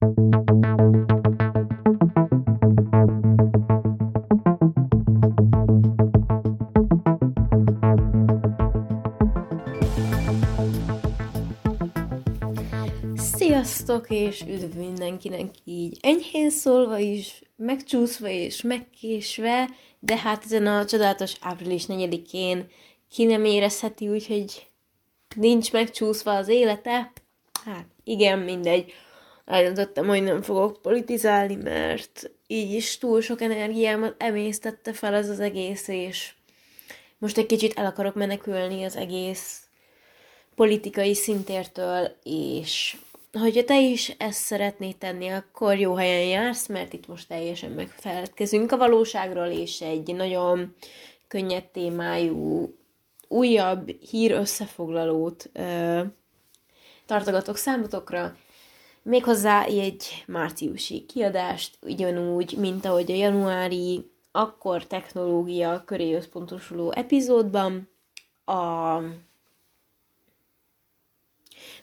Sziasztok, és üdv mindenkinek így enyhén szólva is, megcsúszva és megkésve, de hát ezen a csodálatos április 4-én ki nem érezheti, úgyhogy nincs megcsúszva az élete. Hát igen, mindegy. Eldöntöttem, hogy nem fogok politizálni, mert így is túl sok energiámat emésztette fel ez az egész, és most egy kicsit el akarok menekülni az egész politikai szintértől, és hogyha te is ezt szeretnéd tenni, akkor jó helyen jársz, mert itt most teljesen megfeledkezünk a valóságról, és egy nagyon könnyed témájú, újabb hír összefoglalót ö, tartogatok számotokra, méghozzá egy márciusi kiadást, ugyanúgy, mint ahogy a januári akkor technológia köré összpontosuló epizódban a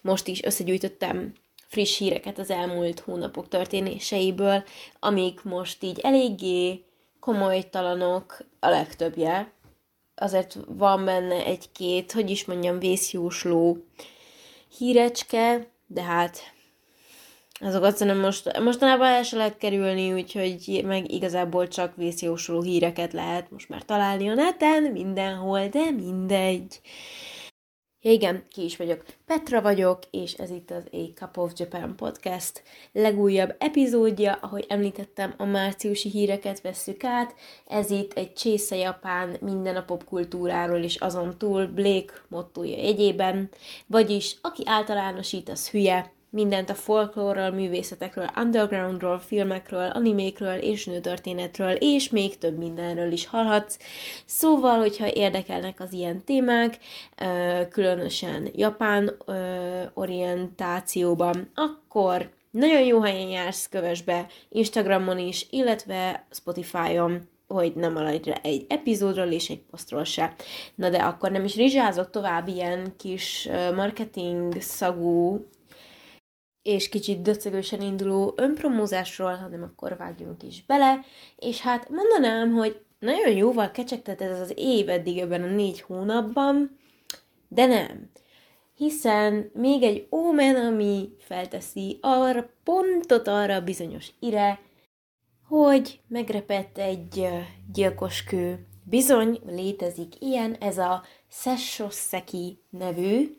most is összegyűjtöttem friss híreket az elmúlt hónapok történéseiből, amik most így eléggé komolytalanok a legtöbbje. Azért van benne egy-két, hogy is mondjam, vészjósló hírecske, de hát azokat szerintem most, mostanában el se lehet kerülni, úgyhogy meg igazából csak vészjósló híreket lehet most már találni a neten, mindenhol, de mindegy. Ja igen, ki is vagyok. Petra vagyok, és ez itt az A Cup of Japan podcast legújabb epizódja, ahogy említettem, a márciusi híreket vesszük át. Ez itt egy csésze japán minden a popkultúráról és azon túl Blake mottoja egyében, vagyis aki általánosít, az hülye, mindent a folklórral, művészetekről, undergroundról, filmekről, animékről és nőtörténetről, és még több mindenről is hallhatsz. Szóval, hogyha érdekelnek az ilyen témák, különösen japán orientációban, akkor nagyon jó helyen jársz, kövess be Instagramon is, illetve Spotify-on, hogy nem maradj le egy epizódról és egy posztról se. Na de akkor nem is rizsázok tovább ilyen kis marketing szagú és kicsit döcögősen induló önpromózásról, hanem akkor vágjunk is bele, és hát mondanám, hogy nagyon jóval kecsegtet ez az év eddig ebben a négy hónapban, de nem. Hiszen még egy ómen, ami felteszi arra pontot arra a bizonyos ire, hogy megrepett egy gyilkos kő. Bizony, létezik ilyen, ez a Sessoseki nevű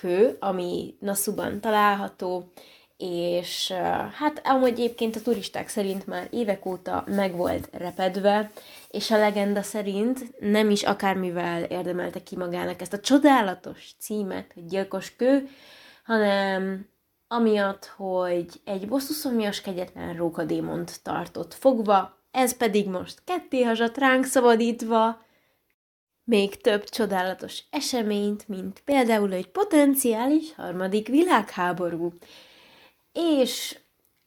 kő, ami Nasuban található, és hát amúgy egyébként a turisták szerint már évek óta meg volt repedve, és a legenda szerint nem is akármivel érdemelte ki magának ezt a csodálatos címet, hogy gyilkos kő, hanem amiatt, hogy egy bosszuszomjas kegyetlen rókadémont tartott fogva, ez pedig most ketté hasat ránk szabadítva, még több csodálatos eseményt, mint például egy potenciális harmadik világháború. És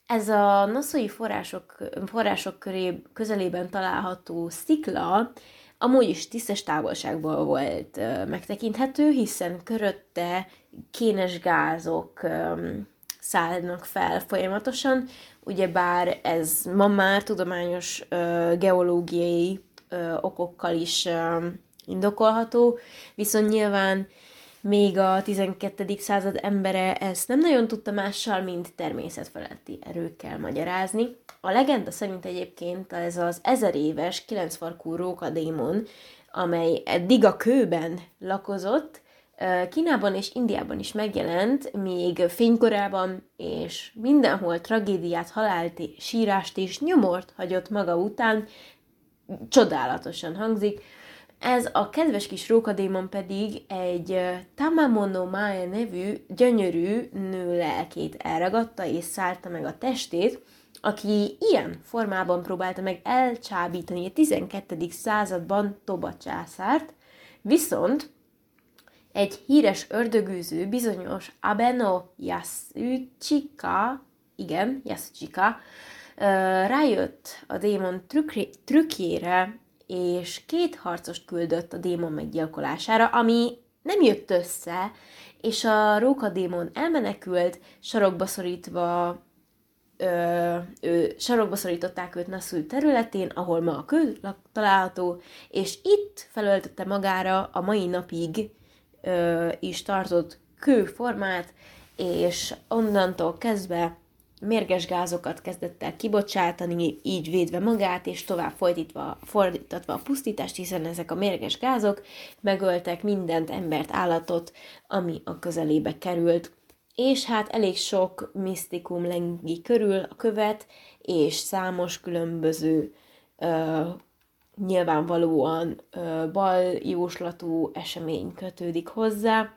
ez a naszói források, források köré, közelében található szikla amúgy is tisztes távolságból volt megtekinthető, hiszen körötte kénes gázok szállnak fel folyamatosan, ugyebár ez ma már tudományos geológiai okokkal is indokolható, viszont nyilván még a 12. század embere ezt nem nagyon tudta mással, mint természetfeletti erőkkel magyarázni. A legenda szerint egyébként ez az ezer éves, kilencfarkú rókadémon, amely eddig a kőben lakozott, Kínában és Indiában is megjelent, még fénykorában, és mindenhol tragédiát, halált, sírást és nyomort hagyott maga után, csodálatosan hangzik, ez a kedves kis rókadémon pedig egy Tamamono Mae nevű gyönyörű nő lelkét elragadta és szállta meg a testét, aki ilyen formában próbálta meg elcsábítani a 12. században Toba császárt, viszont egy híres ördögűző, bizonyos Abeno Yasuchika, igen, Yasuchika, rájött a démon trükkjére, és két harcost küldött a démon meggyilkolására, ami nem jött össze, és a rókadémon elmenekült, sarokba szorítva ö, ő, sarokba szorították őt Nassau területén, ahol ma a kő található, és itt felöltötte magára a mai napig ö, is tartott kőformát, és onnantól kezdve mérges gázokat kezdett el kibocsátani, így védve magát, és tovább fordítva, fordítatva a pusztítást, hiszen ezek a mérges gázok megöltek mindent, embert, állatot, ami a közelébe került. És hát elég sok misztikum lengi körül a követ, és számos különböző ö, nyilvánvalóan ö, baljóslatú esemény kötődik hozzá.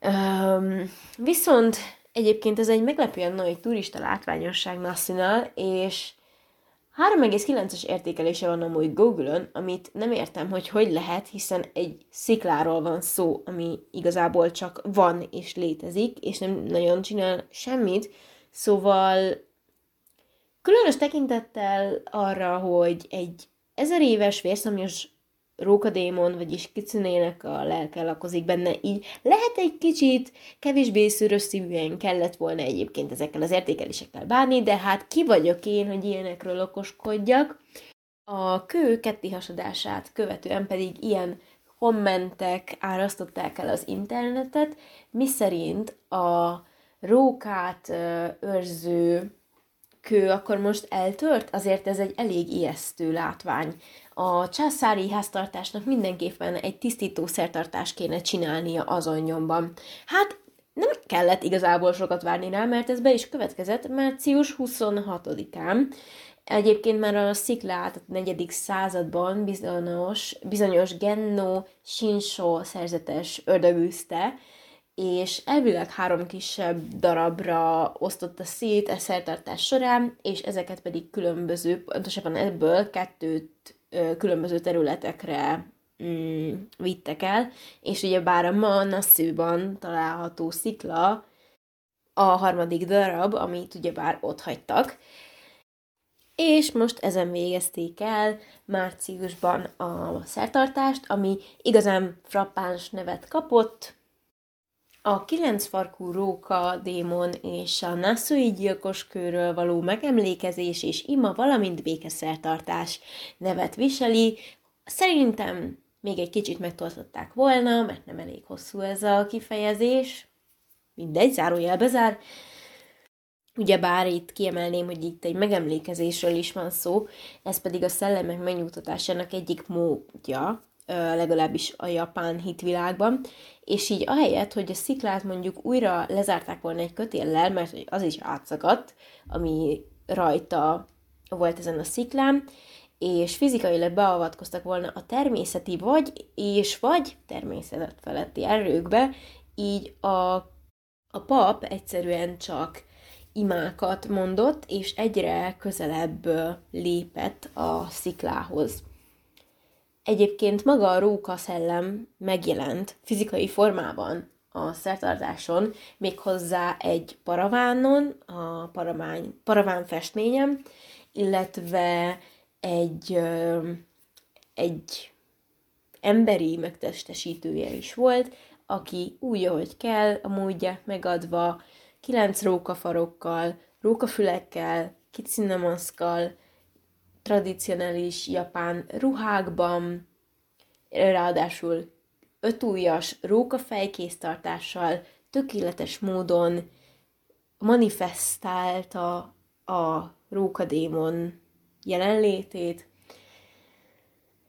Ö, viszont Egyébként ez egy meglepően nagy turista látványosság Nassinal, és 3,9-es értékelése van amúgy Google-ön, amit nem értem, hogy hogy lehet, hiszen egy szikláról van szó, ami igazából csak van és létezik, és nem nagyon csinál semmit, szóval különös tekintettel arra, hogy egy ezer éves vérszomjas rókadémon, vagyis kicsinének a lelke lakozik benne, így lehet egy kicsit kevésbé szűrös szívűen kellett volna egyébként ezekkel az értékelésekkel bánni, de hát ki vagyok én, hogy ilyenekről okoskodjak. A kő kettihasadását követően pedig ilyen kommentek árasztották el az internetet, miszerint a rókát őrző kő akkor most eltört, azért ez egy elég ijesztő látvány a császári háztartásnak mindenképpen egy tisztító szertartást kéne csinálnia azon nyomban. Hát nem kellett igazából sokat várni rá, mert ez be is következett március 26-án. Egyébként már a sziklát a negyedik században bizonyos, bizonyos Genno Shinsho szerzetes ördögűzte, és elvileg három kisebb darabra osztotta szét a szertartás során, és ezeket pedig különböző, pontosabban ebből kettőt különböző területekre mm, vittek el, és ugye bár a ma Nassau-ban található szikla a harmadik darab, amit ugye bár ott hagytak, és most ezen végezték el márciusban a szertartást, ami igazán frappáns nevet kapott, a kilencfarkú róka démon és a Nassui gyilkoskőről való megemlékezés és ima, valamint békeszertartás nevet viseli. Szerintem még egy kicsit megtartották volna, mert nem elég hosszú ez a kifejezés. Mindegy, zárójel bezár. Ugyebár itt kiemelném, hogy itt egy megemlékezésről is van szó, ez pedig a szellemek megnyugtatásának egyik módja, legalábbis a japán hitvilágban, és így ahelyett, hogy a sziklát mondjuk újra lezárták volna egy kötéllel, mert az is átszakadt, ami rajta volt ezen a sziklán, és fizikailag beavatkoztak volna a természeti vagy és vagy természetet feletti erőkbe, így a, a pap egyszerűen csak imákat mondott, és egyre közelebb lépett a sziklához. Egyébként maga a róka szellem megjelent fizikai formában a szertartáson, méghozzá egy paravánon, a paravány, paraván festményem, illetve egy, egy emberi megtestesítője is volt, aki úgy, ahogy kell, a módját megadva, kilenc rókafarokkal, rókafülekkel, kicinamoszkal, tradicionális japán ruhákban, ráadásul ötújas rókafejkésztartással tökéletes módon manifestálta a rókadémon jelenlétét,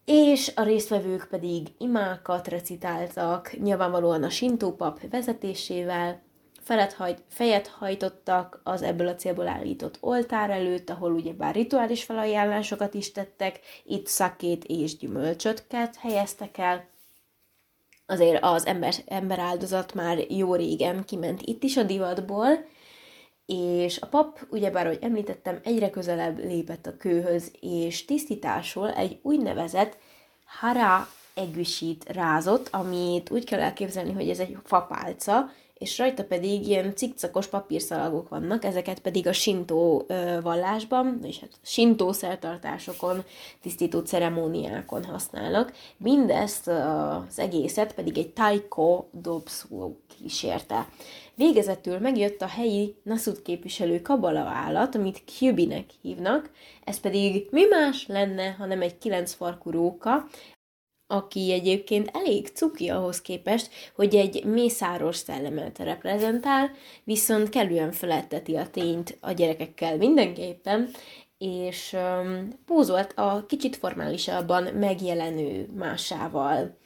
és a résztvevők pedig imákat recitáltak, nyilvánvalóan a Sintó pap vezetésével, hajt, fejet hajtottak az ebből a célból állított oltár előtt, ahol ugyebár rituális felajánlásokat is tettek, itt szakét és gyümölcsötket helyeztek el. Azért az ember, ember áldozat már jó régen kiment itt is a divatból, és a pap, ugyebár, ahogy említettem, egyre közelebb lépett a kőhöz, és tisztításról egy úgynevezett hara egüsít rázott, amit úgy kell elképzelni, hogy ez egy fapálca, és rajta pedig ilyen cikcakos papírszalagok vannak, ezeket pedig a sintó vallásban, és hát sintó szertartásokon, tisztító ceremóniákon használnak. Mindezt az egészet pedig egy taiko dobszó kísérte. Végezetül megjött a helyi Nasud képviselő kabala állat, amit Cubinek hívnak, ez pedig mi más lenne, hanem egy kilenc farkú róka, aki egyébként elég cuki ahhoz képest, hogy egy mészáros szellemet reprezentál, viszont kellően feletteti a tényt a gyerekekkel mindenképpen, és um, pózolt a kicsit formálisabban megjelenő másával.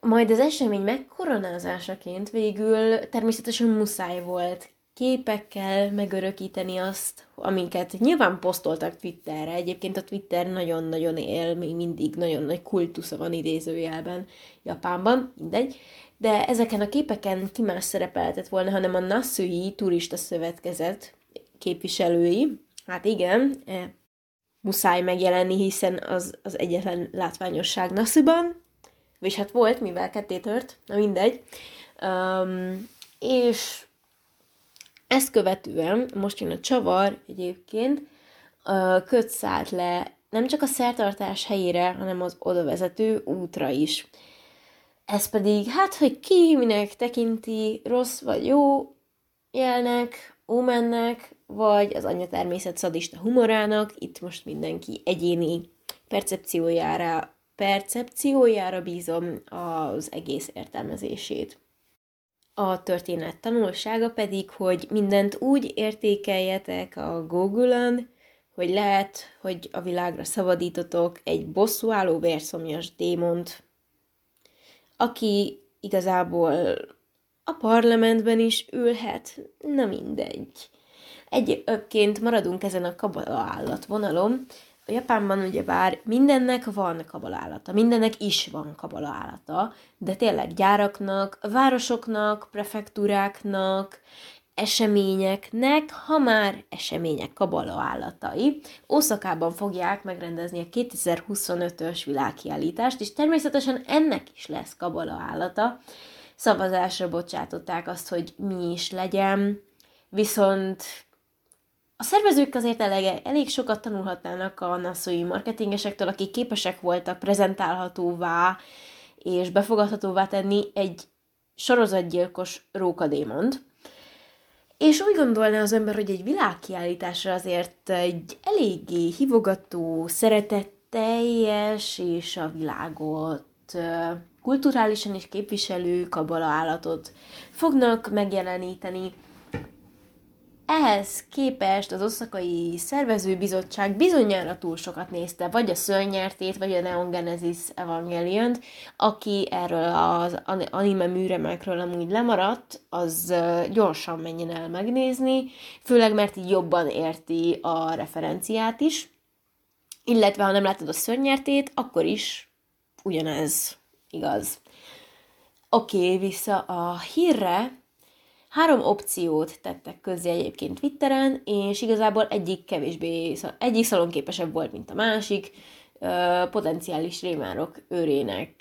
Majd az esemény megkoronázásaként végül természetesen muszáj volt képekkel megörökíteni azt, amiket nyilván posztoltak Twitterre. Egyébként a Twitter nagyon-nagyon él, még mindig nagyon nagy kultusza van idézőjelben Japánban, mindegy. De ezeken a képeken ki más szerepelhetett volna, hanem a Nasui Turista Szövetkezet képviselői. Hát igen, e, muszáj megjelenni, hiszen az, az egyetlen látványosság Nasuban, és hát volt, mivel ketté tört, na mindegy. Um, és ezt követően, most jön a csavar egyébként, köt szállt le nem csak a szertartás helyére, hanem az odavezető útra is. Ez pedig, hát, hogy ki minek tekinti rossz vagy jó jelnek, ómennek, vagy az anya természet szadista humorának, itt most mindenki egyéni percepciójára, percepciójára bízom az egész értelmezését. A történet tanulsága pedig, hogy mindent úgy értékeljetek a Google-on, hogy lehet, hogy a világra szabadítotok egy bosszúálló vérszomjas démont, aki igazából a parlamentben is ülhet, na mindegy. Egyébként maradunk ezen a kabala állatvonalon, a Japánban ugyebár mindennek van kabalállata, mindennek is van kabalállata, de tényleg gyáraknak, városoknak, prefektúráknak, eseményeknek, ha már események kabala állatai. Oszakában fogják megrendezni a 2025-ös világkiállítást, és természetesen ennek is lesz kabala állata. Szavazásra bocsátották azt, hogy mi is legyen, viszont a szervezők azért elég, elég sokat tanulhatnának a nasszói marketingesektől, akik képesek voltak prezentálhatóvá és befogadhatóvá tenni egy sorozatgyilkos rókadémont. És úgy gondolná az ember, hogy egy világkiállításra azért egy eléggé hivogató, szeretetteljes és a világot kulturálisan is képviselő kabala állatot fognak megjeleníteni, ehhez képest az oszakai szervezőbizottság bizonyára túl sokat nézte, vagy a Szörnyertét, vagy a Neon Genesis evangelion aki erről az anime műremekről amúgy lemaradt, az gyorsan menjen el megnézni, főleg mert így jobban érti a referenciát is, illetve ha nem látod a Szörnyertét, akkor is ugyanez igaz. Oké, okay, vissza a hírre, Három opciót tettek közzé egyébként Twitteren, és igazából egyik kevésbé, egyik szalonképesebb volt, mint a másik. Potenciális rémárok őrének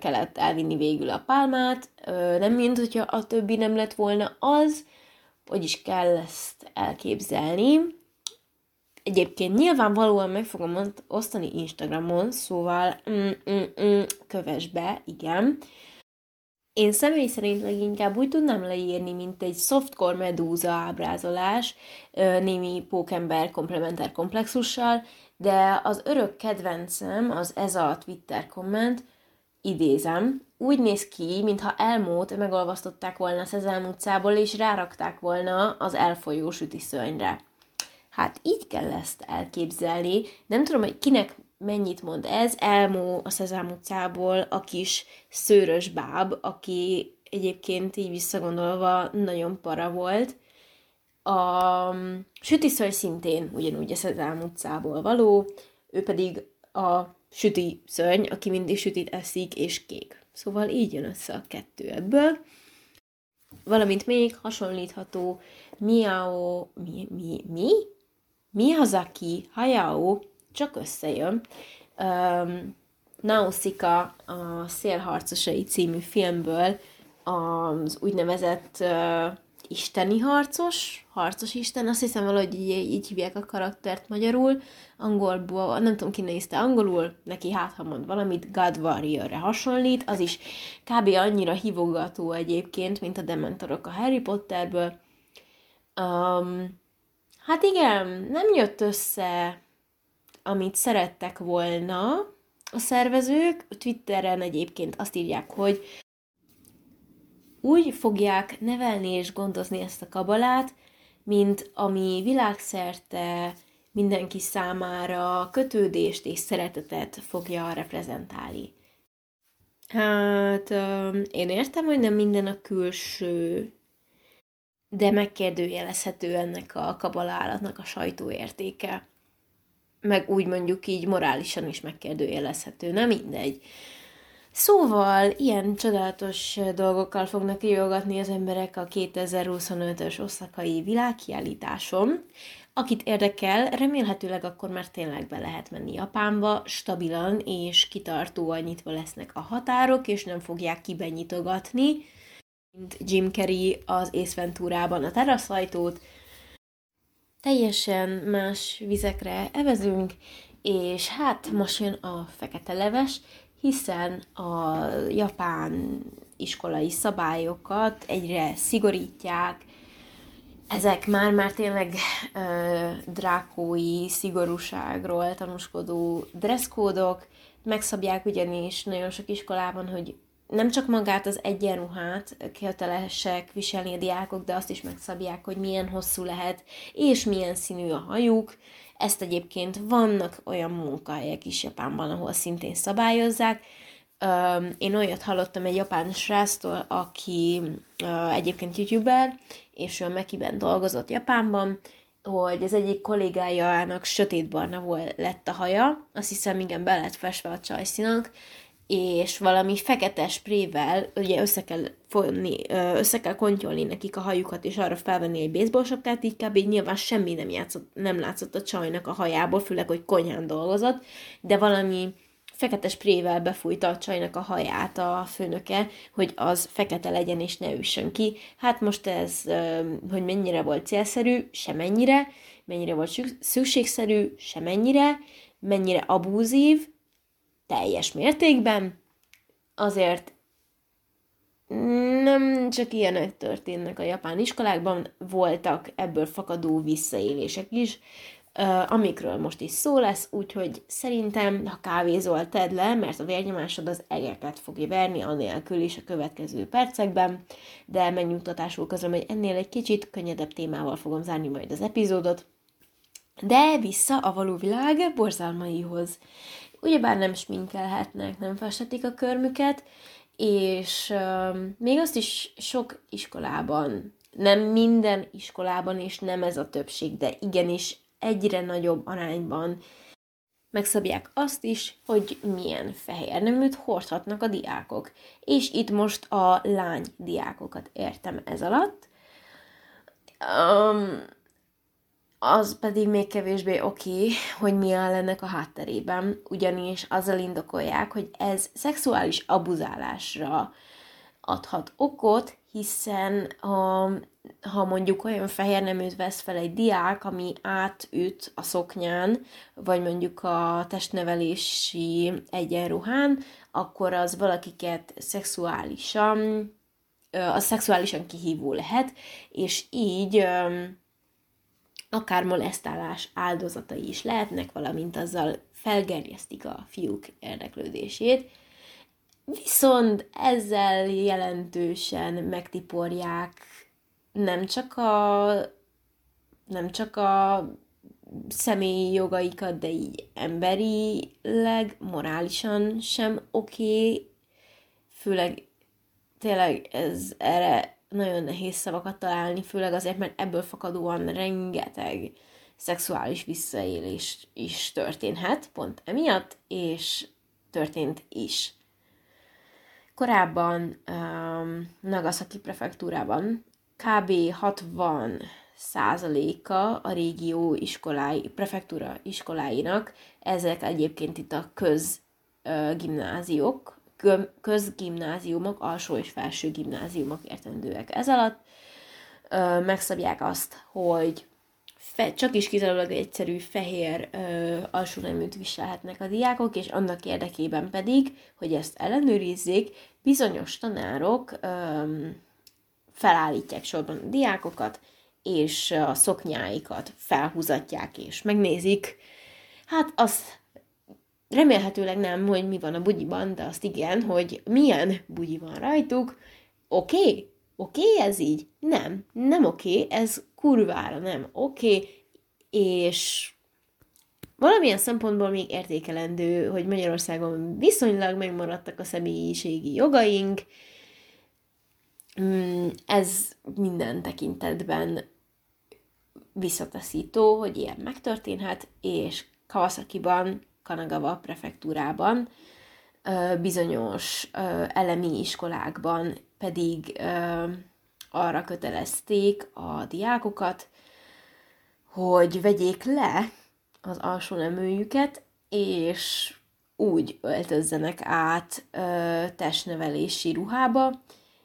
kellett elvinni végül a pálmát, nem mint hogyha a többi nem lett volna az, hogy is kell ezt elképzelni. Egyébként nyilvánvalóan meg fogom osztani Instagramon, szóval mm, mm, mm, kövess be, igen. Én személy szerint leginkább úgy tudnám leírni, mint egy softcore medúza ábrázolás, némi pókember komplementer komplexussal, de az örök kedvencem az ez a Twitter komment, idézem, úgy néz ki, mintha elmót megolvasztották volna Szezám utcából, és rárakták volna az elfolyó sütiszönyre. Hát így kell ezt elképzelni. Nem tudom, hogy kinek mennyit mond ez. Elmó a Szezám utcából a kis szőrös báb, aki egyébként így visszagondolva nagyon para volt. A sütiszöly szintén ugyanúgy a Szezám utcából való, ő pedig a süti szörny, aki mindig sütit eszik, és kék. Szóval így jön össze a kettő ebből. Valamint még hasonlítható Miao, mi, mi, mi? Miyazaki Hayao csak összejön. Um, Nausicaa a Szélharcosai című filmből az úgynevezett uh, isteni harcos, harcos isten, azt hiszem valahogy így, így hívják a karaktert magyarul, angolból, nem tudom ki nézte angolul, neki hát ha mond valamit, God Warrior-re hasonlít, az is kb. annyira hívogató egyébként, mint a Dementorok a Harry Potterből. Um, hát igen, nem jött össze, amit szerettek volna a szervezők. Twitteren egyébként azt írják, hogy úgy fogják nevelni és gondozni ezt a kabalát, mint ami világszerte mindenki számára kötődést és szeretetet fogja reprezentálni. Hát, én értem, hogy nem minden a külső, de megkérdőjelezhető ennek a kabalálatnak a sajtóértéke. Meg úgy mondjuk így morálisan is megkérdőjelezhető, nem mindegy. Szóval ilyen csodálatos dolgokkal fognak kijogatni az emberek a 2025-ös oszakai világkiállításon. Akit érdekel, remélhetőleg akkor már tényleg be lehet menni Japánba, stabilan és kitartóan nyitva lesznek a határok, és nem fogják kibenyitogatni, mint Jim Carrey az Ace Venturában a teraszajtót. Teljesen más vizekre evezünk, és hát most jön a fekete leves, hiszen a japán iskolai szabályokat egyre szigorítják, ezek már-már tényleg ö, drákói szigorúságról tanúskodó dresszkódok, megszabják ugyanis nagyon sok iskolában, hogy nem csak magát az egyenruhát kötelesek viselni a diákok, de azt is megszabják, hogy milyen hosszú lehet, és milyen színű a hajuk, ezt egyébként vannak olyan munkahelyek is Japánban, ahol szintén szabályozzák. Én olyat hallottam egy japán sráctól, aki egyébként youtuber, és ő Mekiben dolgozott Japánban, hogy az egyik kollégájának sötétbarna volt, lett a haja, azt hiszem igen, be lett festve a csajszínak, és valami fekete sprével, ugye össze kell fonni, össze kell kontyolni nekik a hajukat, és arra felvenni egy baseball sapkát, így kb. nyilván semmi nem, játszott, nem látszott a csajnak a hajából, főleg, hogy konyhán dolgozott, de valami fekete sprével befújta a csajnak a haját a főnöke, hogy az fekete legyen és ne üssön ki. Hát most ez, hogy mennyire volt célszerű, semennyire, mennyire volt szükségszerű, semennyire, mennyire abúzív, teljes mértékben, azért nem csak ilyenek történnek a japán iskolákban, voltak ebből fakadó visszaélések is, amikről most is szó lesz, úgyhogy szerintem, ha kávézol, tedd le, mert a vérnyomásod az egeket fogja verni, anélkül is a következő percekben, de megnyugtatásul közöm, hogy ennél egy kicsit könnyedebb témával fogom zárni majd az epizódot. De vissza a való világ borzalmaihoz ugyebár nem sminkelhetnek, nem festetik a körmüket, és még azt is sok iskolában, nem minden iskolában, és nem ez a többség, de igenis egyre nagyobb arányban megszabják azt is, hogy milyen fehér neműt hordhatnak a diákok. És itt most a lány diákokat értem ez alatt. Um, az pedig még kevésbé oké, hogy mi áll ennek a hátterében, ugyanis azzal indokolják, hogy ez szexuális abuzálásra adhat okot, hiszen a, ha mondjuk olyan fehér neműt vesz fel egy diák, ami átüt a szoknyán, vagy mondjuk a testnevelési egyenruhán, akkor az valakiket szexuálisan, az szexuálisan kihívó lehet, és így akár molesztálás áldozatai is lehetnek, valamint azzal felgerjesztik a fiúk érdeklődését. Viszont ezzel jelentősen megtiporják nem csak a, nem csak a személyi jogaikat, de így emberileg, morálisan sem oké, okay. főleg tényleg ez erre nagyon nehéz szavakat találni, főleg azért, mert ebből fakadóan rengeteg szexuális visszaélés is történhet, pont emiatt, és történt is. Korábban um, Nagasaki prefektúrában kb. 60 százaléka a régió iskolái, prefektúra iskoláinak, ezek egyébként itt a köz gimnáziók, közgimnáziumok, alsó és felső gimnáziumok értendőek ez alatt. Megszabják azt, hogy fe, csak is kizárólag egy egyszerű fehér ö, alsó neműt viselhetnek a diákok, és annak érdekében pedig, hogy ezt ellenőrizzék, bizonyos tanárok ö, felállítják sorban a diákokat, és a szoknyáikat felhúzatják, és megnézik. Hát azt remélhetőleg nem, hogy mi van a bugyiban, de azt igen, hogy milyen bugyi van rajtuk. Oké? Okay? Oké okay, ez így? Nem, nem oké, okay, ez kurvára nem oké, okay, és valamilyen szempontból még értékelendő, hogy Magyarországon viszonylag megmaradtak a személyiségi jogaink, mm, ez minden tekintetben visszataszító, hogy ilyen megtörténhet, és Kawasaki-ban, Kanagawa prefektúrában, bizonyos elemi iskolákban pedig arra kötelezték a diákokat, hogy vegyék le az alsó neműjüket, és úgy öltözzenek át ö, testnevelési ruhába,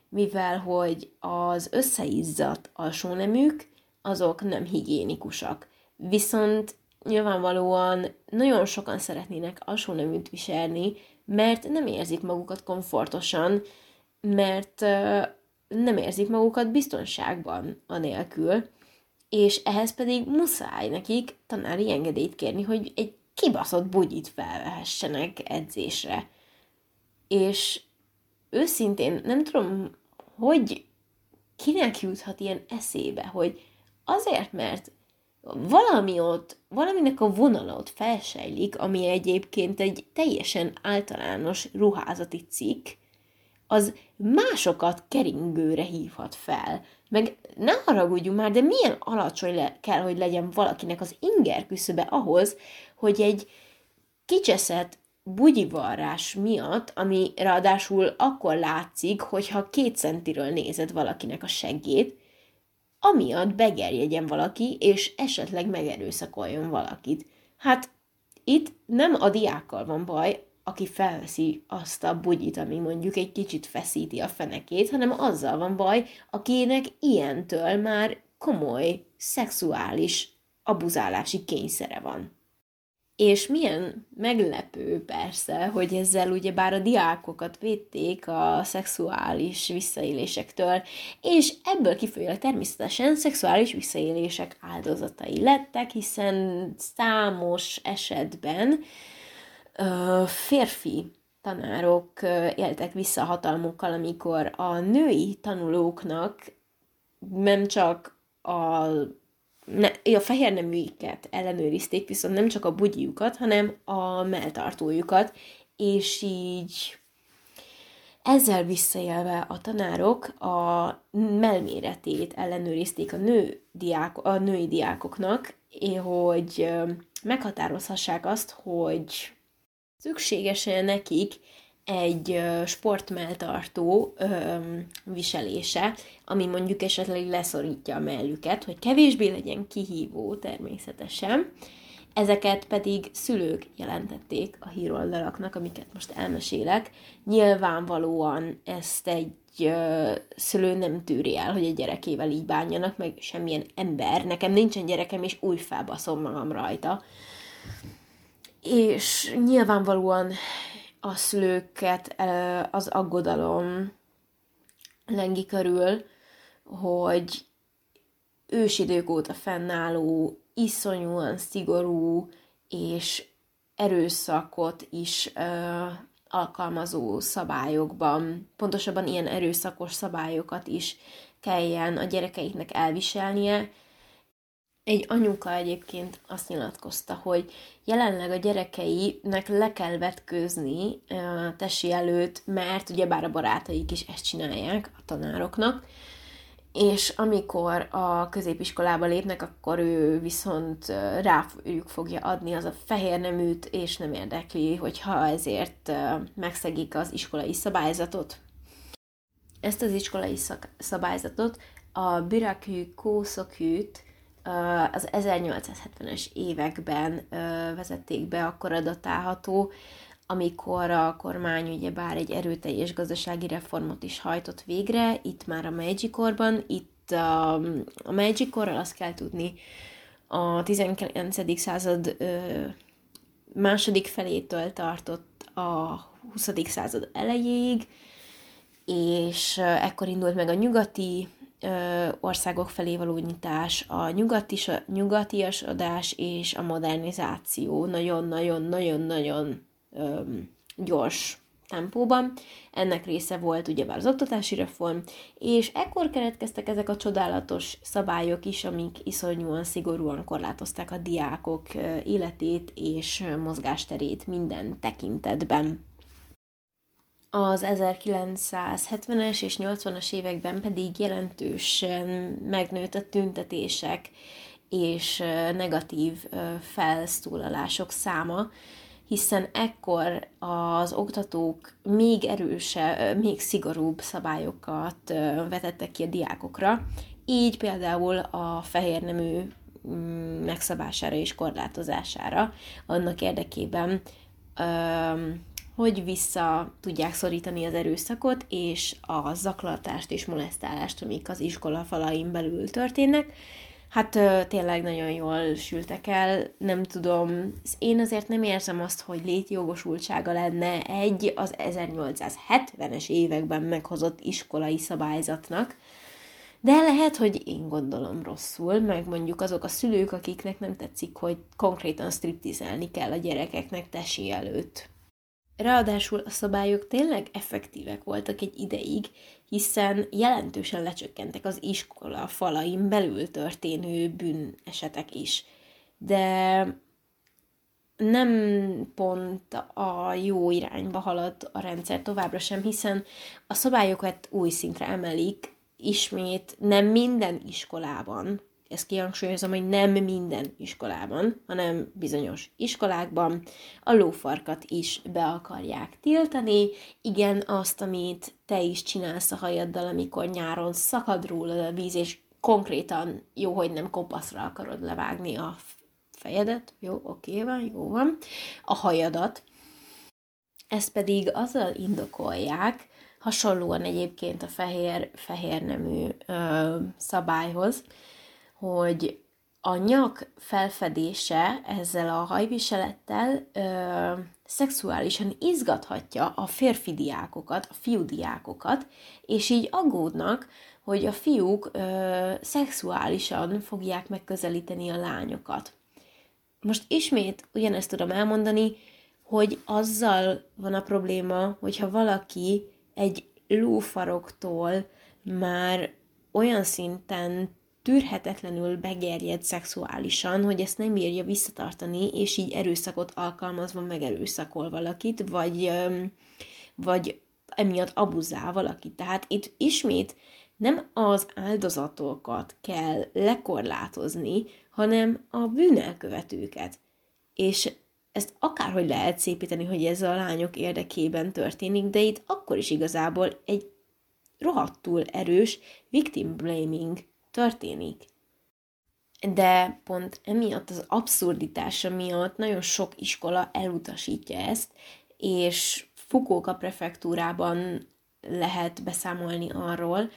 mivel hogy az összeizzadt alsóneműk, azok nem higiénikusak. Viszont nyilvánvalóan nagyon sokan szeretnének alsóneműt viselni, mert nem érzik magukat komfortosan, mert nem érzik magukat biztonságban anélkül, és ehhez pedig muszáj nekik tanári engedélyt kérni, hogy egy kibaszott bugyit felvehessenek edzésre. És őszintén nem tudom, hogy kinek juthat ilyen eszébe, hogy azért, mert valami ott, valaminek a vonala ott felsejlik, ami egyébként egy teljesen általános ruházati cikk, az másokat keringőre hívhat fel. Meg ne haragudjunk már, de milyen alacsony le- kell, hogy legyen valakinek az inger küszöbe ahhoz, hogy egy kicseszett bugyivarrás miatt, ami ráadásul akkor látszik, hogyha két centiről nézed valakinek a seggét, amiatt begerjegyen valaki, és esetleg megerőszakoljon valakit. Hát itt nem a diákkal van baj, aki felveszi azt a bugyit, ami mondjuk egy kicsit feszíti a fenekét, hanem azzal van baj, akinek ilyentől már komoly szexuális abuzálási kényszere van. És milyen meglepő persze, hogy ezzel ugye bár a diákokat védték a szexuális visszaélésektől, és ebből kifolyólag természetesen szexuális visszaélések áldozatai lettek, hiszen számos esetben férfi tanárok éltek vissza hatalmukkal, amikor a női tanulóknak nem csak a, ne, a fehér neműiket ellenőrizték, viszont nem csak a bugyiukat, hanem a melltartójukat, és így ezzel visszaélve a tanárok a melméretét ellenőrizték a, nő diák, a női diákoknak, hogy meghatározhassák azt, hogy szükséges-e nekik egy sportmelltartó viselése, ami mondjuk esetleg leszorítja a mellüket, hogy kevésbé legyen kihívó természetesen. Ezeket pedig szülők jelentették a híroldalaknak, amiket most elmesélek. Nyilvánvalóan ezt egy szülő nem tűri el, hogy a gyerekével így bánjanak, meg semmilyen ember. Nekem nincsen gyerekem, és új felbaszom magam rajta és nyilvánvalóan a szülőket az aggodalom lengi körül, hogy ősidők óta fennálló, iszonyúan szigorú és erőszakot is ö, alkalmazó szabályokban, pontosabban ilyen erőszakos szabályokat is kelljen a gyerekeiknek elviselnie, egy anyuka egyébként azt nyilatkozta, hogy jelenleg a gyerekeinek le kell vetkőzni tesi előtt, mert ugyebár a barátaik is ezt csinálják a tanároknak, és amikor a középiskolába lépnek, akkor ő viszont rájuk fogja adni az a fehér neműt, és nem érdekli, hogyha ezért megszegik az iskolai szabályzatot. Ezt az iskolai szabályzatot a Birakű Kószokűt az 1870-es években vezették be, akkor adatálható, amikor a kormány ugyebár egy erőteljes gazdasági reformot is hajtott végre, itt már a Meiji korban, itt a, a Meiji korral azt kell tudni, a 19. század második felétől tartott a 20. század elejéig, és ekkor indult meg a nyugati országok felé való nyitás, a nyugatis, nyugatiasodás és a modernizáció nagyon-nagyon-nagyon-nagyon gyors tempóban. Ennek része volt ugyebár az oktatási reform, és ekkor keretkeztek ezek a csodálatos szabályok is, amik iszonyúan szigorúan korlátozták a diákok életét és mozgásterét minden tekintetben. Az 1970-es és 80-as években pedig jelentősen megnőtt a tüntetések és negatív felszólalások száma, hiszen ekkor az oktatók még erősebb, még szigorúbb szabályokat vetettek ki a diákokra, így például a fehér nemű mm, megszabására és korlátozására, annak érdekében, hogy vissza tudják szorítani az erőszakot és a zaklatást és molesztálást, amik az iskola falain belül történnek, Hát tényleg nagyon jól sültek el, nem tudom, én azért nem érzem azt, hogy létjogosultsága lenne egy az 1870-es években meghozott iskolai szabályzatnak, de lehet, hogy én gondolom rosszul, meg mondjuk azok a szülők, akiknek nem tetszik, hogy konkrétan striptizelni kell a gyerekeknek tesi előtt. Ráadásul a szabályok tényleg effektívek voltak egy ideig, hiszen jelentősen lecsökkentek az iskola falain belül történő bűnesetek is. De nem pont a jó irányba halad a rendszer továbbra sem, hiszen a szabályokat új szintre emelik, ismét nem minden iskolában ezt kihangsúlyozom, hogy nem minden iskolában, hanem bizonyos iskolákban a lófarkat is be akarják tiltani. Igen, azt, amit te is csinálsz a hajaddal, amikor nyáron szakad róla a víz, és konkrétan jó, hogy nem kopaszra akarod levágni a fejedet, jó, oké van, jó van, a hajadat. Ezt pedig azzal indokolják, hasonlóan egyébként a fehér, fehér nemű ö, szabályhoz, hogy a nyak felfedése ezzel a hajviselettel ö, szexuálisan izgathatja a férfi diákokat, a fiú diákokat, és így aggódnak, hogy a fiúk ö, szexuálisan fogják megközelíteni a lányokat. Most ismét ugyanezt tudom elmondani, hogy azzal van a probléma, hogyha valaki egy lófaroktól már olyan szinten tűrhetetlenül begerjed szexuálisan, hogy ezt nem bírja visszatartani, és így erőszakot alkalmazva megerőszakol valakit, vagy, vagy emiatt abuzál valakit. Tehát itt ismét nem az áldozatokat kell lekorlátozni, hanem a bűnelkövetőket. És ezt akárhogy lehet szépíteni, hogy ez a lányok érdekében történik, de itt akkor is igazából egy rohadtul erős victim blaming történik. De pont emiatt az abszurditása miatt nagyon sok iskola elutasítja ezt, és Fukuoka prefektúrában lehet beszámolni arról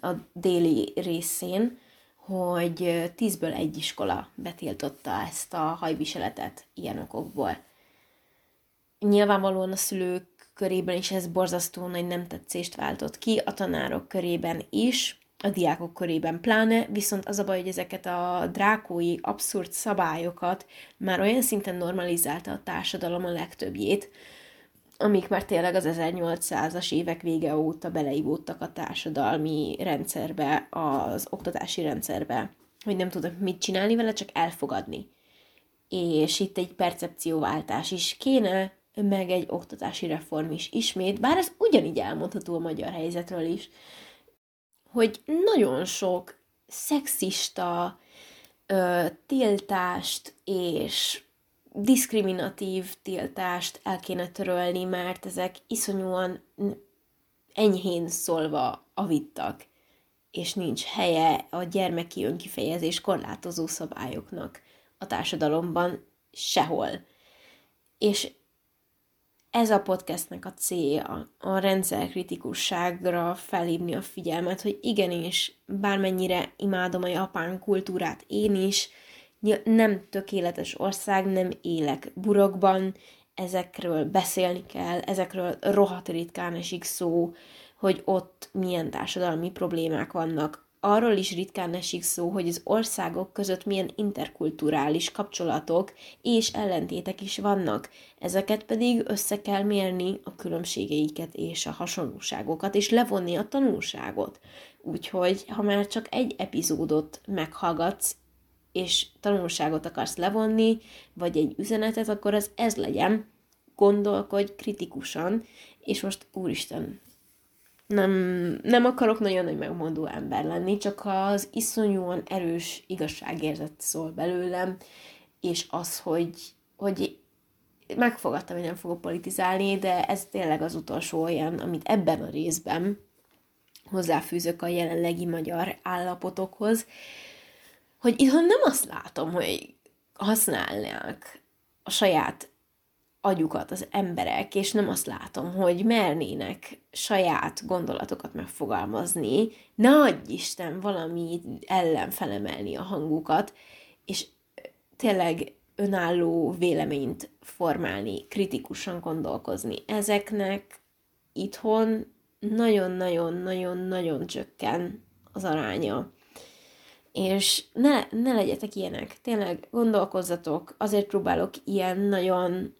a déli részén, hogy tízből egy iskola betiltotta ezt a hajviseletet ilyen okokból. Nyilvánvalóan a szülők körében is ez borzasztó nagy nem tetszést váltott ki, a tanárok körében is, a diákok körében pláne, viszont az a baj, hogy ezeket a drákói abszurd szabályokat már olyan szinten normalizálta a társadalom a legtöbbjét, amik már tényleg az 1800-as évek vége óta beleivódtak a társadalmi rendszerbe, az oktatási rendszerbe, hogy nem tudok mit csinálni vele, csak elfogadni. És itt egy percepcióváltás is kéne, meg egy oktatási reform is ismét, bár ez ugyanígy elmondható a magyar helyzetről is, hogy nagyon sok szexista ö, tiltást és diszkriminatív tiltást el kéne törölni, mert ezek iszonyúan enyhén szólva avittak, és nincs helye a gyermeki önkifejezés korlátozó szabályoknak a társadalomban sehol. És ez a podcastnek a célja, a rendszerkritikusságra felhívni a figyelmet, hogy igenis, bármennyire imádom a japán kultúrát én is, nem tökéletes ország, nem élek burokban, ezekről beszélni kell, ezekről rohadt ritkán esik szó, hogy ott milyen társadalmi problémák vannak. Arról is ritkán esik szó, hogy az országok között milyen interkulturális kapcsolatok és ellentétek is vannak. Ezeket pedig össze kell mérni a különbségeiket és a hasonlóságokat, és levonni a tanulságot. Úgyhogy, ha már csak egy epizódot meghallgatsz, és tanulságot akarsz levonni, vagy egy üzenetet, akkor az ez legyen, gondolkodj kritikusan, és most úristen, nem, nem akarok nagyon nagy megmondó ember lenni, csak az iszonyúan erős igazságérzet szól belőlem, és az, hogy, hogy megfogadtam, hogy nem fogok politizálni, de ez tényleg az utolsó olyan, amit ebben a részben hozzáfűzök a jelenlegi magyar állapotokhoz, hogy itthon nem azt látom, hogy használnák a saját agyukat az emberek, és nem azt látom, hogy mernének saját gondolatokat megfogalmazni, ne adj Isten valami ellen felemelni a hangukat, és tényleg önálló véleményt formálni, kritikusan gondolkozni. Ezeknek itthon nagyon-nagyon-nagyon-nagyon csökken az aránya. És ne, ne legyetek ilyenek, tényleg gondolkozzatok, azért próbálok ilyen nagyon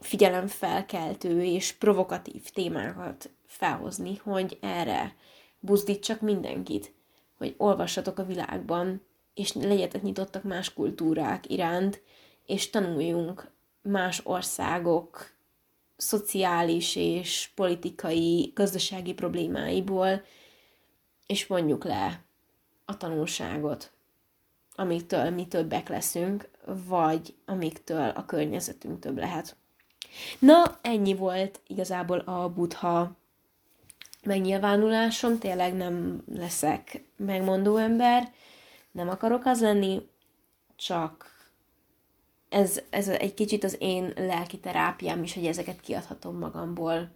figyelemfelkeltő és provokatív témákat felhozni, hogy erre buzdítsak mindenkit, hogy olvassatok a világban, és legyetek nyitottak más kultúrák iránt, és tanuljunk más országok szociális és politikai, gazdasági problémáiból, és mondjuk le a tanulságot, amiktől mi többek leszünk, vagy amiktől a környezetünk több lehet. Na, ennyi volt igazából a buddha megnyilvánulásom, tényleg nem leszek megmondó ember, nem akarok az lenni, csak ez, ez egy kicsit az én lelki terápiám is, hogy ezeket kiadhatom magamból.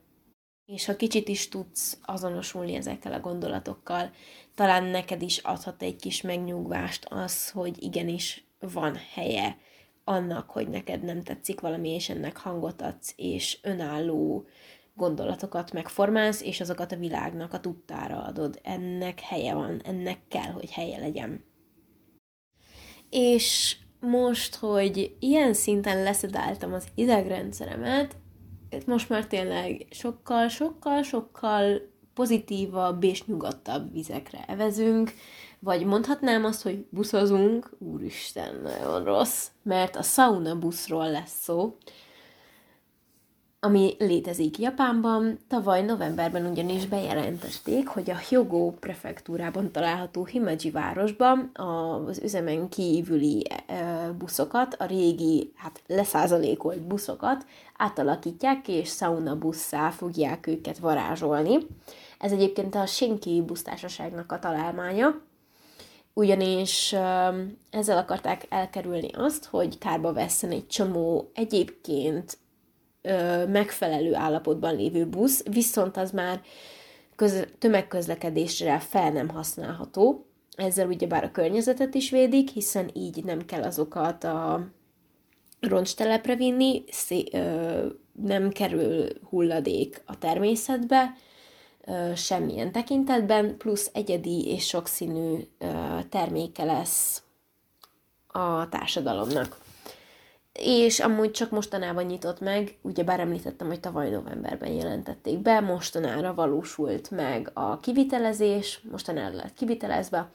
És ha kicsit is tudsz azonosulni ezekkel a gondolatokkal, talán neked is adhat egy kis megnyugvást az, hogy igenis van helye annak, hogy neked nem tetszik valami, és ennek hangot adsz, és önálló gondolatokat megformálsz, és azokat a világnak a tudtára adod. Ennek helye van, ennek kell, hogy helye legyen. És most, hogy ilyen szinten leszedáltam az idegrendszeremet, most már tényleg sokkal, sokkal, sokkal pozitívabb és nyugodtabb vizekre evezünk, vagy mondhatnám azt, hogy buszozunk, úristen, nagyon rossz, mert a sauna buszról lesz szó, ami létezik Japánban. Tavaly novemberben ugyanis bejelentették, hogy a Hyogo prefektúrában található Himeji városban az üzemen kívüli e, buszokat, a régi, hát leszázalékolt buszokat átalakítják, és sauna busszá fogják őket varázsolni. Ez egyébként a Shinki busztársaságnak a találmánya, ugyanis ezzel akarták elkerülni azt, hogy kárba vesszen egy csomó egyébként megfelelő állapotban lévő busz, viszont az már köz- tömegközlekedésre fel nem használható. Ezzel ugyebár a környezetet is védik, hiszen így nem kell azokat a roncstelepre vinni, szé- ö, nem kerül hulladék a természetbe, semmilyen tekintetben, plusz egyedi és sokszínű terméke lesz a társadalomnak. És amúgy csak mostanában nyitott meg, ugye bár említettem, hogy tavaly novemberben jelentették be, mostanára valósult meg a kivitelezés, mostanára lett kivitelezve,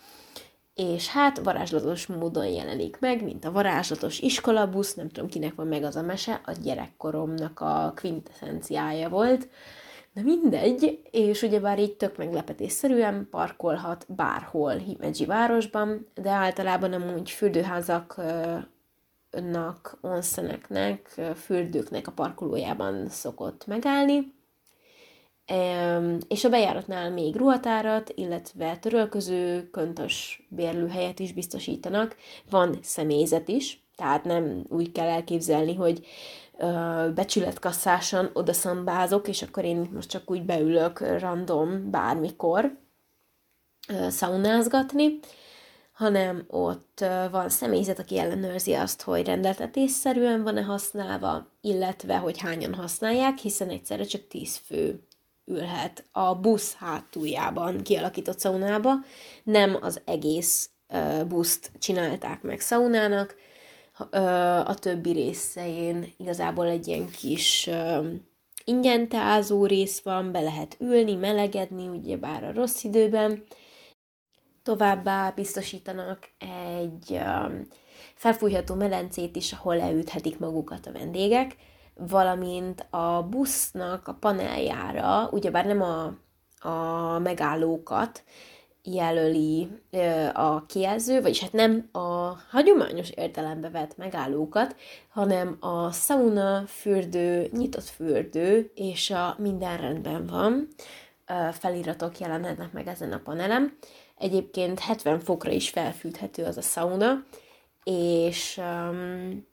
és hát varázslatos módon jelenik meg, mint a varázslatos iskolabusz, nem tudom kinek van meg az a mese, a gyerekkoromnak a quintessenciája volt, de mindegy, és ugyebár így tök meglepetésszerűen parkolhat bárhol Himeji városban, de általában amúgy fürdőházaknak, onszeneknek, fürdőknek a parkolójában szokott megállni, és a bejáratnál még ruhatárat, illetve törölköző, köntös bérlőhelyet is biztosítanak. Van személyzet is, Tehát nem úgy kell elképzelni, hogy becsületkasszáson oda szambázok, és akkor én most csak úgy beülök random bármikor szaunázgatni, hanem ott van személyzet, aki ellenőrzi azt, hogy rendeltetésszerűen van-e használva, illetve hogy hányan használják, hiszen egyszerre csak 10 fő ülhet a busz hátuljában kialakított szaunába. Nem az egész buszt csinálták meg szaunának, a többi részein igazából egy ilyen kis ingyen teázó rész van, be lehet ülni, melegedni, ugyebár a rossz időben. Továbbá biztosítanak egy felfújható medencét is, ahol leüthetik magukat a vendégek, valamint a busznak a paneljára, ugyebár nem a, a megállókat, jelöli a kijelző, vagyis hát nem a hagyományos értelembe vett megállókat, hanem a sauna, fürdő, nyitott fürdő és a minden rendben van feliratok jelenhetnek meg ezen a panelem. Egyébként 70 fokra is felfűthető az a sauna, és um,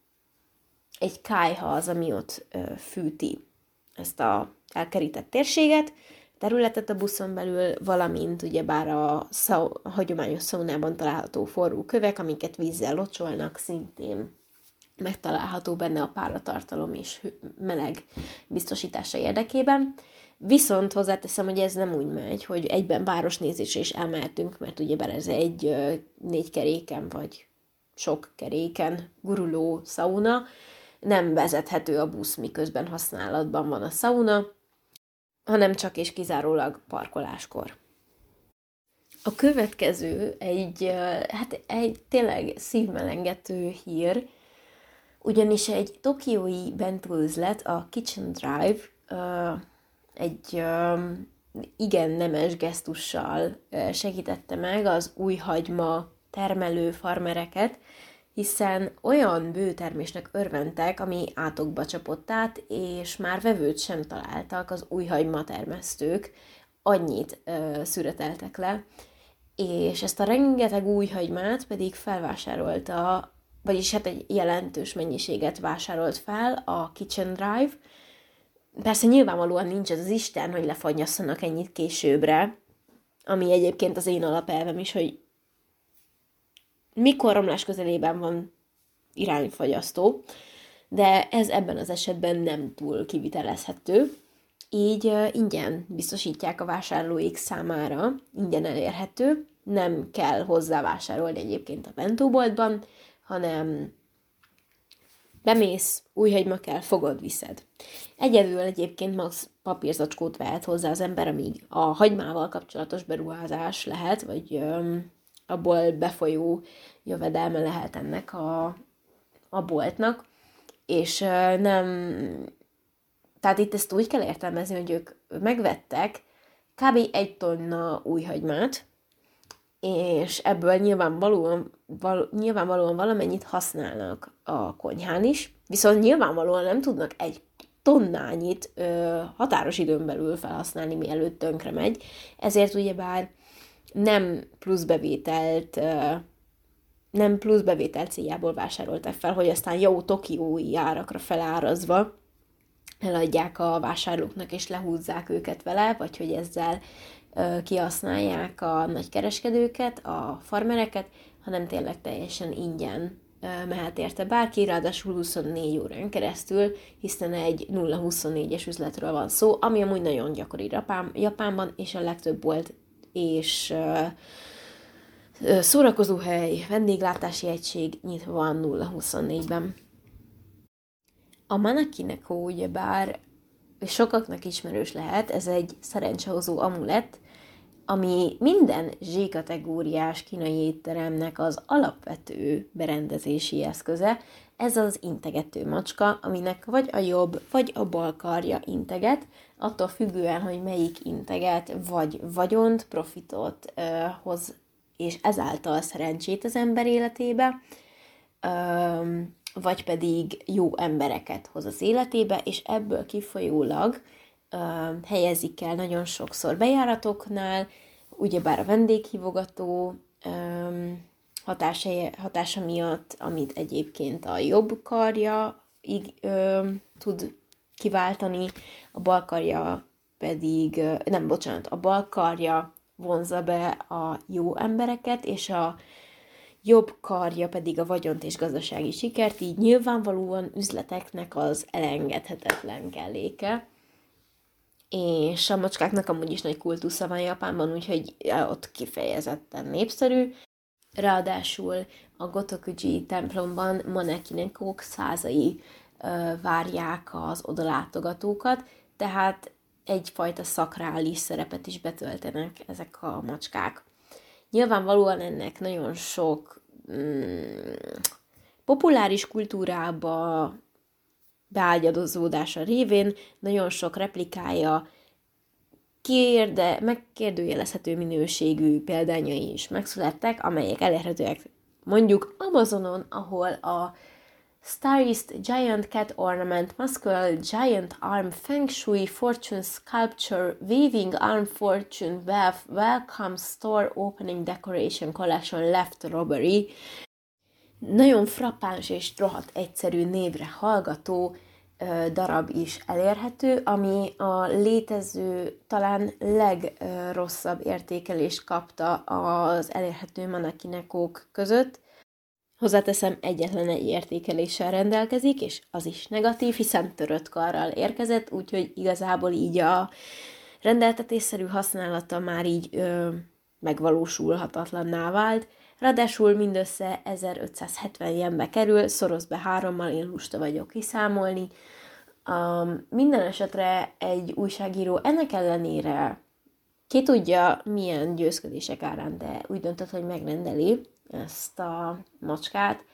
egy kájha az, ami ott uh, fűti ezt a elkerített térséget, területet a buszon belül, valamint ugyebár a, szau, hagyományos szaunában található forró kövek, amiket vízzel locsolnak, szintén megtalálható benne a páratartalom és meleg biztosítása érdekében. Viszont hozzáteszem, hogy ez nem úgy megy, hogy egyben városnézésre is elmehetünk, mert ugyebár ez egy négy keréken vagy sok keréken guruló sauna, nem vezethető a busz, miközben használatban van a sauna, hanem csak és kizárólag parkoláskor. A következő egy, hát egy tényleg szívmelengető hír, ugyanis egy tokiói bentőzlet, a Kitchen Drive, egy igen nemes gesztussal segítette meg az új hagyma termelő farmereket, hiszen olyan bőtermésnek örventek, ami átokba csapott át, és már vevőt sem találtak az új hagyma termesztők, annyit ö, szüreteltek le, és ezt a rengeteg új hagymát pedig felvásárolta, vagyis hát egy jelentős mennyiséget vásárolt fel a Kitchen Drive. Persze nyilvánvalóan nincs ez az Isten, hogy lefagyasszanak ennyit későbbre, ami egyébként az én alapelvem is, hogy mikor romlás közelében van irányfagyasztó, de ez ebben az esetben nem túl kivitelezhető, így ingyen biztosítják a vásárlóik számára, ingyen elérhető, nem kell hozzá vásárolni egyébként a bentóboltban, hanem bemész, új hagyma kell, fogod, viszed. Egyedül egyébként max papírzacskót vehet hozzá az ember, amíg a hagymával kapcsolatos beruházás lehet, vagy öm, abból befolyó jövedelme lehet ennek a, a boltnak, és nem, tehát itt ezt úgy kell értelmezni, hogy ők megvettek kb. egy tonna új hagymát, és ebből nyilvánvalóan, val, nyilvánvalóan valamennyit használnak a konyhán is, viszont nyilvánvalóan nem tudnak egy tonnányit ö, határos időn belül felhasználni, mielőtt tönkre megy, ezért ugyebár nem plusz bevételt nem plusz bevétel céljából vásárolták fel, hogy aztán jó tokiói árakra felárazva eladják a vásárlóknak és lehúzzák őket vele, vagy hogy ezzel kihasználják a nagykereskedőket, a farmereket, hanem tényleg teljesen ingyen mehet érte bárki, ráadásul 24 órán keresztül, hiszen egy 0-24-es üzletről van szó, ami amúgy nagyon gyakori Japán, Japánban, és a legtöbb volt és szórakozóhely, vendéglátási egység nyitva van 0-24-ben. A Manakineko ugyebár sokaknak ismerős lehet, ez egy szerencsehozó amulett, ami minden Z-kategóriás kínai étteremnek az alapvető berendezési eszköze, ez az integető macska, aminek vagy a jobb, vagy a bal karja integet, attól függően, hogy melyik integet, vagy vagyont, profitot ö, hoz, és ezáltal szerencsét az ember életébe, ö, vagy pedig jó embereket hoz az életébe, és ebből kifolyólag ö, helyezik el nagyon sokszor bejáratoknál, ugyebár a vendéghívogató ö, hatása, hatása miatt, amit egyébként a jobb karja így, ö, tud kiváltani, a bal karja pedig, nem, bocsánat, a bal karja vonza be a jó embereket, és a jobb karja pedig a vagyont és gazdasági sikert, így nyilvánvalóan üzleteknek az elengedhetetlen kelléke. És a macskáknak amúgy is nagy kultusza van Japánban, úgyhogy ott kifejezetten népszerű. Ráadásul a Gotokuji templomban manekinekók százai ö, várják az odalátogatókat, tehát egyfajta szakrális szerepet is betöltenek ezek a macskák. Nyilvánvalóan ennek nagyon sok mm, populáris kultúrába beágyadozódása révén nagyon sok replikája kérde, megkérdőjelezhető minőségű példányai is megszülettek, amelyek elérhetőek mondjuk Amazonon, ahol a Starist Giant Cat Ornament Muscular Giant Arm Feng Shui Fortune Sculpture Weaving Arm Fortune Wealth Welcome Store Opening Decoration Collection Left Robbery. Nagyon frappáns és rohadt egyszerű névre hallgató darab is elérhető, ami a létező, talán legrosszabb értékelést kapta az elérhető manekinekók között. Hozzáteszem, egyetlen egy értékeléssel rendelkezik, és az is negatív, hiszen törött karral érkezett, úgyhogy igazából így a rendeltetésszerű használata már így ö, megvalósulhatatlanná vált. Ráadásul mindössze 1570 jenbe kerül, szoroz be hárommal, én lusta vagyok kiszámolni. Um, minden esetre egy újságíró ennek ellenére ki tudja, milyen győzködések árán, de úgy döntött, hogy megrendeli ezt a macskát,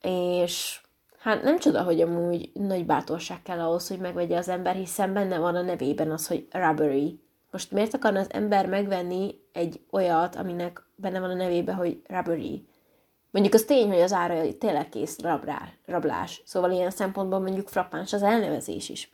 és hát nem csoda, hogy amúgy nagy bátorság kell ahhoz, hogy megvegye az ember, hiszen benne van a nevében az, hogy robbery. Most miért akarna az ember megvenni egy olyat, aminek benne van a nevében, hogy robbery? Mondjuk az tény, hogy az ára tényleg kész rabrá, rablás, szóval ilyen szempontból mondjuk frappáns az elnevezés is.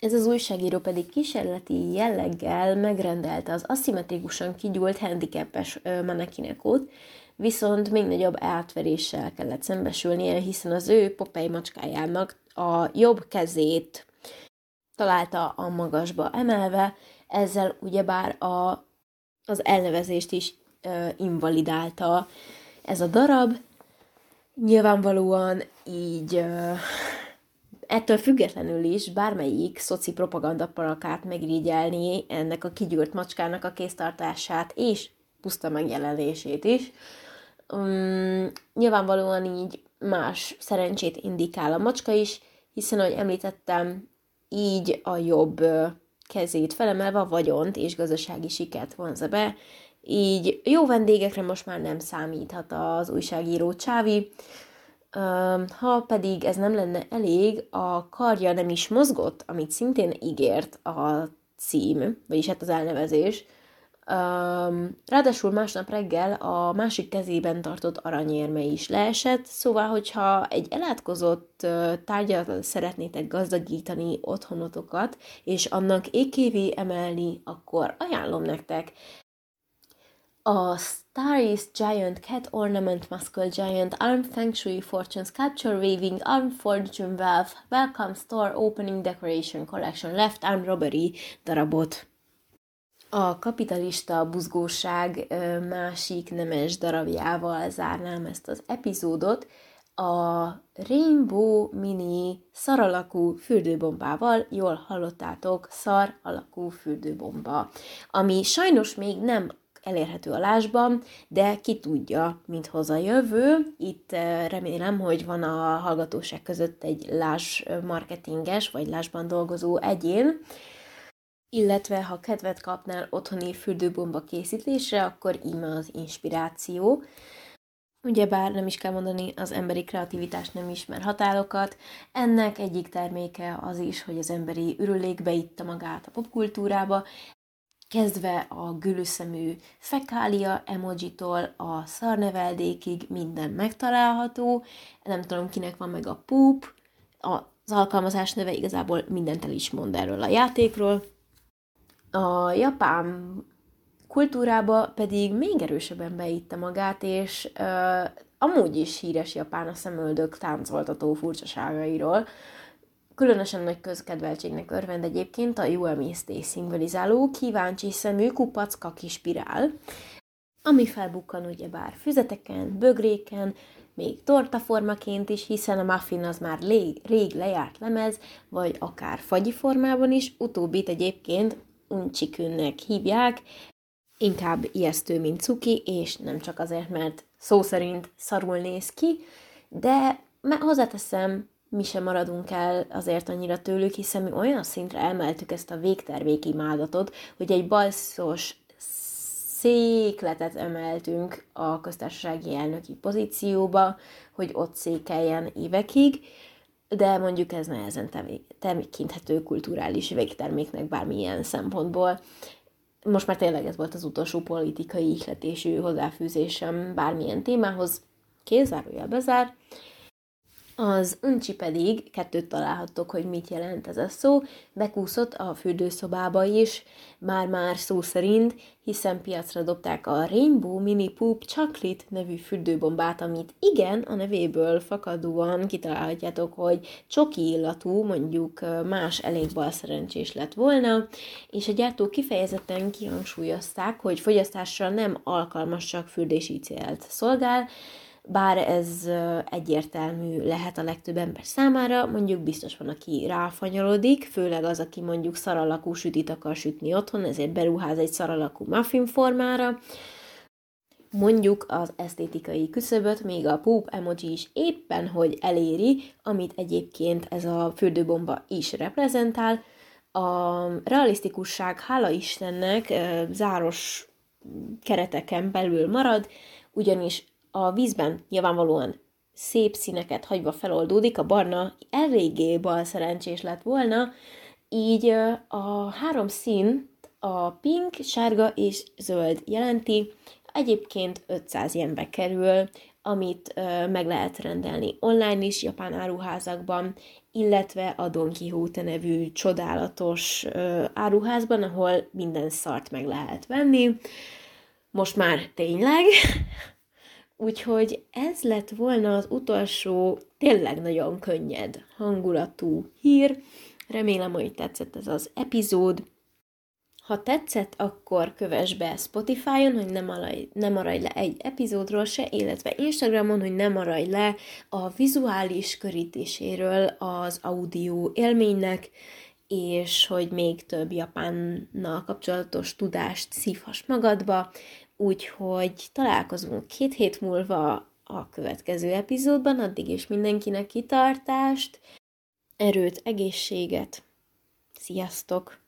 Ez az újságíró pedig kísérleti jelleggel megrendelte az aszimmetrikusan kigyúlt handicapes manekinekót, viszont még nagyobb átveréssel kellett szembesülnie, hiszen az ő Popeye macskájának a jobb kezét találta a magasba emelve, ezzel ugyebár a, az elnevezést is ö, invalidálta ez a darab. Nyilvánvalóan így ö, ettől függetlenül is bármelyik szoci propaganda parakát megrigyelni ennek a kigyűrt macskának a kéztartását és puszta megjelenését is. Um, nyilvánvalóan így más szerencsét indikál a macska is, hiszen, ahogy említettem, így a jobb kezét felemelve a vagyont és gazdasági sikert vonza be, így jó vendégekre most már nem számíthat az újságíró Csávi, ha pedig ez nem lenne elég, a karja nem is mozgott, amit szintén ígért a cím, vagyis hát az elnevezés, Um, ráadásul másnap reggel a másik kezében tartott aranyérme is leesett, szóval, hogyha egy elátkozott tárgyat szeretnétek gazdagítani otthonotokat, és annak ékévé emelni, akkor ajánlom nektek a Star Giant Cat Ornament Muscle Giant Arm Feng Shui Fortune Sculpture Weaving Arm Fortune Wealth Welcome Store Opening Decoration Collection Left Arm Robbery darabot. A kapitalista buzgóság másik nemes darabjával zárnám ezt az epizódot, a Rainbow Mini szar alakú fürdőbombával, jól hallottátok, szar alakú fürdőbomba, ami sajnos még nem elérhető a lásban, de ki tudja, mint hoz jövő. Itt remélem, hogy van a hallgatóság között egy lás marketinges, vagy lásban dolgozó egyén, illetve ha kedvet kapnál otthoni fürdőbomba készítésre, akkor íme az inspiráció. Ugyebár nem is kell mondani, az emberi kreativitás nem ismer határokat. Ennek egyik terméke az is, hogy az emberi ürülék beitta magát a popkultúrába, kezdve a gülüszemű fekália emojitól a szarneveldékig minden megtalálható. Nem tudom, kinek van meg a poop, az alkalmazás neve igazából mindent el is mond erről a játékról. A japán kultúrába pedig még erősebben beitte magát, és uh, amúgy is híres japán a szemöldök táncoltató furcsaságairól. Különösen nagy közkedveltségnek örvend egyébként a jó emésztés szimbolizáló kíváncsi szemű kupacka kispirál, ami felbukkan ugyebár füzeteken, bögréken, még tortaformaként is, hiszen a muffin az már lég, rég lejárt lemez, vagy akár fagyi formában is, utóbbit egyébként uncsikünnek hívják, inkább ijesztő, mint cuki, és nem csak azért, mert szó szerint szarul néz ki, de hozzáteszem, mi sem maradunk el azért annyira tőlük, hiszen mi olyan szintre emeltük ezt a végtermék imádatot, hogy egy balszos székletet emeltünk a köztársasági elnöki pozícióba, hogy ott székeljen évekig, de mondjuk ez nehezen tekinthető kulturális végterméknek bármilyen szempontból. Most már tényleg ez volt az utolsó politikai ihletésű hozzáfűzésem bármilyen témához. Kézárójel bezár. Az uncsi pedig, kettőt találhattok, hogy mit jelent ez a szó, bekúszott a fürdőszobába is, már-már szó szerint, hiszen piacra dobták a Rainbow Mini Poop Chocolate nevű fürdőbombát, amit igen, a nevéből fakadóan kitalálhatjátok, hogy csoki illatú, mondjuk más elég balszerencsés lett volna, és a gyártók kifejezetten kihangsúlyozták, hogy fogyasztásra nem alkalmas csak fürdési célt szolgál, bár ez egyértelmű lehet a legtöbb ember számára, mondjuk biztos van, aki ráfanyalodik, főleg az, aki mondjuk szaralakú sütit akar sütni otthon, ezért beruház egy szaralakú muffin formára, mondjuk az esztétikai küszöböt még a poop emoji is éppen hogy eléri, amit egyébként ez a fürdőbomba is reprezentál. A realisztikusság, hála Istennek, záros kereteken belül marad, ugyanis a vízben nyilvánvalóan szép színeket hagyva feloldódik, a barna eléggé bal szerencsés lett volna, így a három szín a pink, sárga és zöld jelenti, egyébként 500 jenbe kerül, amit meg lehet rendelni online is, japán áruházakban, illetve a Don Quixote nevű csodálatos áruházban, ahol minden szart meg lehet venni. Most már tényleg, Úgyhogy ez lett volna az utolsó, tényleg nagyon könnyed hangulatú hír. Remélem, hogy tetszett ez az epizód. Ha tetszett, akkor kövess be Spotify-on, hogy ne maradj, ne maradj le egy epizódról se, illetve Instagramon, hogy ne maradj le a vizuális körítéséről az audio élménynek, és hogy még több Japánnal kapcsolatos tudást szívhass magadba, Úgyhogy találkozunk két hét múlva a következő epizódban, addig is mindenkinek kitartást, erőt, egészséget. Sziasztok!